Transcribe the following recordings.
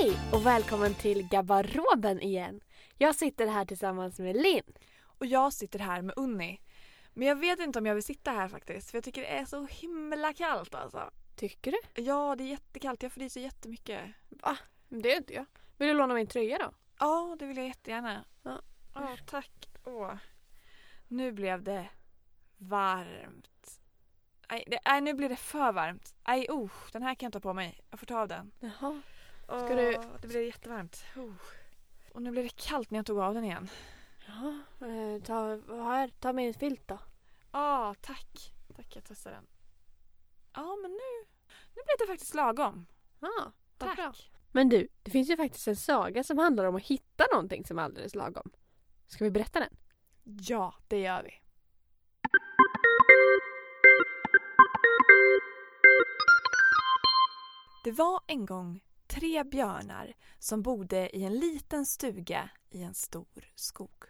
Hej och välkommen till garderoben igen. Jag sitter här tillsammans med Linn. Och jag sitter här med Unni. Men jag vet inte om jag vill sitta här faktiskt för jag tycker det är så himla kallt alltså. Tycker du? Ja, det är jättekallt. Jag fryser jättemycket. Va? Det är inte jag. Vill du låna min tröja då? Ja, det vill jag jättegärna. Ja. Ja, tack. Åh. Nu blev det varmt. Nej, nu blir det för varmt. Nej, oh, den här kan jag ta på mig. Jag får ta av den. Jaha. Åh, du- Det blev jättevarmt. Oh. Och nu blev det kallt när jag tog av den igen. Ja, eh, ta, här, ta min filt då. Ja, tack. Tack, jag testar den. Ja, men nu, nu blev det faktiskt lagom. Ja, vad Tack. bra. Men du, det finns ju faktiskt en saga som handlar om att hitta någonting som är alldeles lagom. Ska vi berätta den? Ja, det gör vi. Det var en gång tre björnar som bodde i en liten stuga i en stor skog.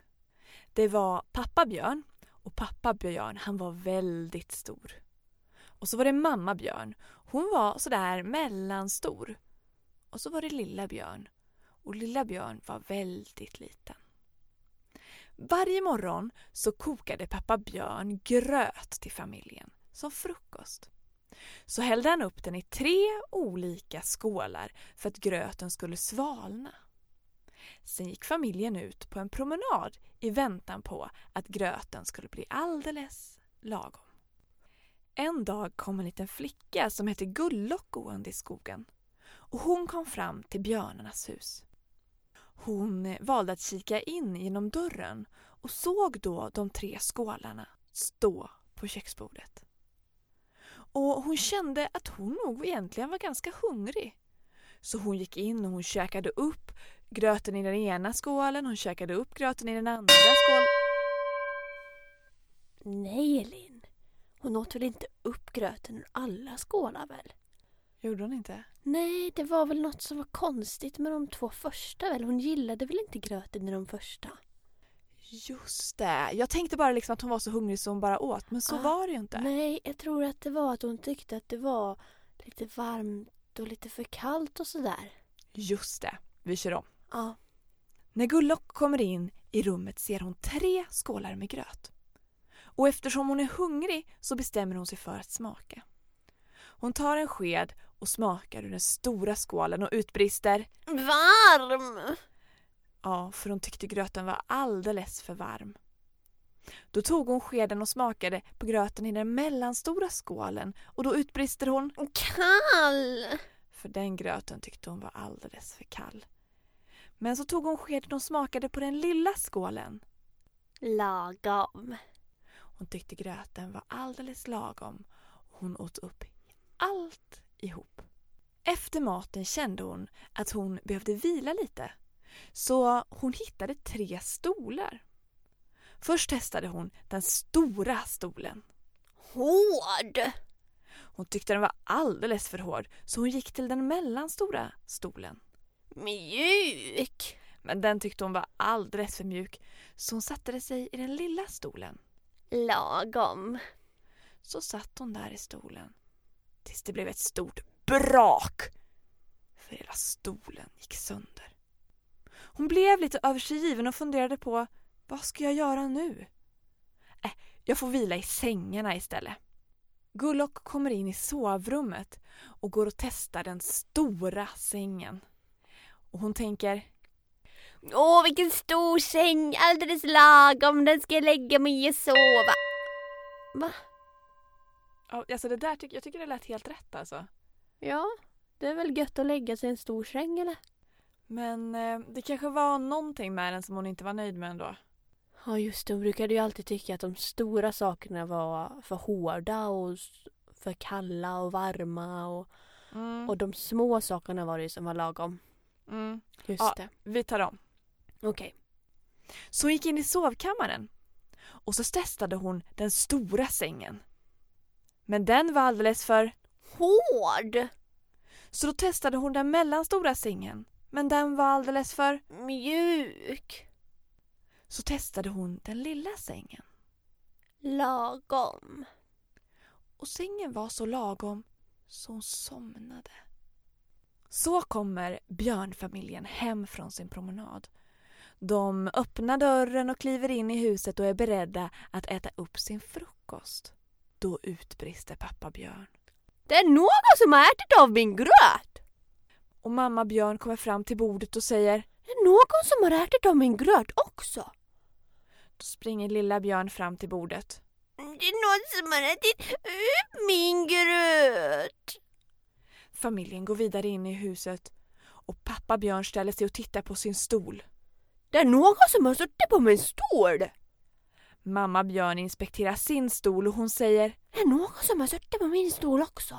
Det var pappa björn och pappa björn han var väldigt stor. Och så var det mamma björn. Hon var sådär mellanstor. Och så var det lilla björn. Och lilla björn var väldigt liten. Varje morgon så kokade pappa Björn gröt till familjen som frukost. Så hällde han upp den i tre olika skålar för att gröten skulle svalna. Sen gick familjen ut på en promenad i väntan på att gröten skulle bli alldeles lagom. En dag kom en liten flicka som hette Gullock gående i skogen och hon kom fram till björnarnas hus. Hon valde att kika in genom dörren och såg då de tre skålarna stå på köksbordet. Och hon kände att hon nog egentligen var ganska hungrig. Så hon gick in och hon käkade upp gröten i den ena skålen, hon käkade upp gröten i den andra skålen. Nej, Linn. Hon åt väl inte upp gröten ur alla skålar väl? Gjorde hon inte? Nej, det var väl något som var konstigt med de två första väl? Hon gillade väl inte gröten i de första? Just det. Jag tänkte bara liksom att hon var så hungrig så hon bara åt, men så Ah, var det ju inte. Nej, jag tror att det var att hon tyckte att det var lite varmt och lite för kallt och sådär. Just det. Vi kör om. Ja. När Gullock kommer in i rummet ser hon tre skålar med gröt. Och eftersom hon är hungrig så bestämmer hon sig för att smaka. Hon tar en sked och smakar ur den stora skålen och utbrister Varm! Ja, för hon tyckte gröten var alldeles för varm. Då tog hon skeden och smakade på gröten i den mellanstora skålen och då utbrister hon Kall! för den gröten tyckte hon var alldeles för kall. Men så tog hon skeden och smakade på den lilla skålen Lagom. Hon tyckte gröten var alldeles lagom hon åt upp allt ihop. Efter maten kände hon att hon behövde vila lite. Så hon hittade tre stolar. Först testade hon den stora stolen. Hård! Hon tyckte den var alldeles för hård så hon gick till den mellanstora stolen. Mjuk! Men den tyckte hon var alldeles för mjuk så hon satte sig i den lilla stolen. Lagom. Så satt hon där i stolen tills det blev ett stort brak. För hela stolen gick sönder. Hon blev lite översiggiven och funderade på vad ska jag göra nu? Äh, jag får vila i sängarna istället. Gullock kommer in i sovrummet och går och testar den stora sängen. Och hon tänker Åh, vilken stor säng! Alldeles lagom. Den ska jag lägga mig i och sova. Va? ja, alltså det där jag tycker det lät helt rätt alltså. Ja, det är väl gött att lägga sig i en stor säng eller? Men eh, det kanske var någonting med den som hon inte var nöjd med ändå. Ja, just det. Hon brukade ju alltid tycka att de stora sakerna var för hårda och för kalla och varma och, Mm. och de små sakerna var det ju som var lagom. Mm. Just Ja. det. Vi tar om. Okej. Så hon gick in i sovkammaren och så testade hon den stora sängen. Men den var alldeles för... Hård! Så då testade hon den mellanstora sängen. Men den var alldeles för... Mjuk! Så testade hon den lilla sängen. Lagom. Och sängen var så lagom så hon somnade. Så kommer björnfamiljen hem från sin promenad. De öppnar dörren och kliver in i huset och är beredda att äta upp sin frukost. Då utbrister pappa björn. Det är någon som har ätit av min gröt! Och mamma björn kommer fram till bordet och säger Det är någon som har ätit av min gröt också. Då springer lilla björn fram till bordet. Det är någon som har ätit upp min gröt. Familjen går vidare in i huset och pappa björn ställer sig och tittar på sin stol. Det är någon som har suttit på min stol. Mamma björn inspekterar sin stol och hon säger Det är någon som har suttit på min stol också.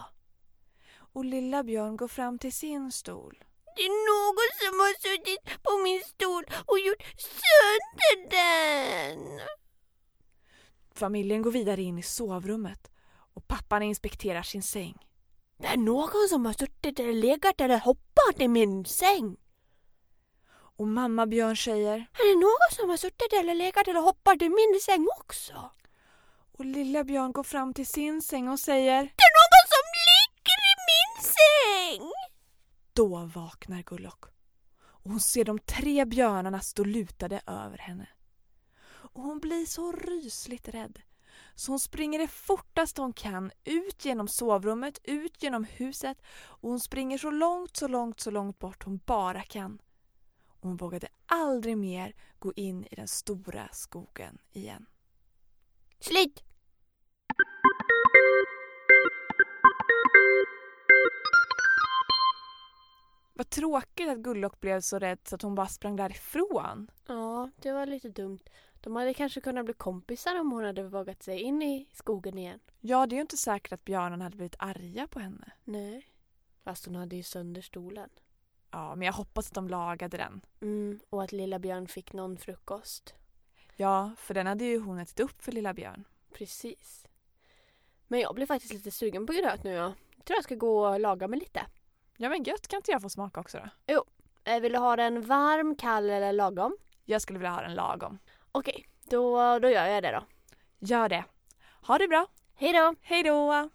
Och lilla björn går fram till sin stol. Det är någon som har suttit på min stol och gjort sönder den. Familjen går vidare in i sovrummet och pappan inspekterar sin säng. Det är någon som har suttit eller legat eller hoppat i min säng. Och mamma björn säger Är det någon som har suttit eller legat eller hoppat i min säng också? och lilla björn går fram till sin säng och säger Då vaknar Gullok och hon ser de tre björnarna stå lutade över henne. Och hon blir så rysligt rädd så hon springer det fortaste hon kan ut genom sovrummet, ut genom huset och hon springer så långt, så långt, så långt bort hon bara kan. Och hon vågade aldrig mer gå in i den stora skogen igen. Slut! Vad tråkigt att Gullok blev så rädd så att hon bara sprang därifrån. Ja, det var lite dumt. De hade kanske kunnat bli kompisar om hon hade vågat sig in i skogen igen. Ja, det är ju inte säkert att björnen hade blivit arga på henne. Nej. Fast hon hade ju sönder stolen. Ja, men jag hoppas att de lagade den. Mm, och att lilla Björn fick någon frukost. Ja, för den hade ju hon ätit upp för lilla björn. Precis. Men jag blir faktiskt lite sugen på gröt nu. Ja. Jag tror jag ska gå och laga mig lite. Ja men gött, kan inte jag få smaka också då? Eh, Vill du ha den varm, kall eller lagom? Jag skulle vilja ha den lagom. Okej, då, då gör jag det då. Gör det. Ha det bra. Hej då! Hej då!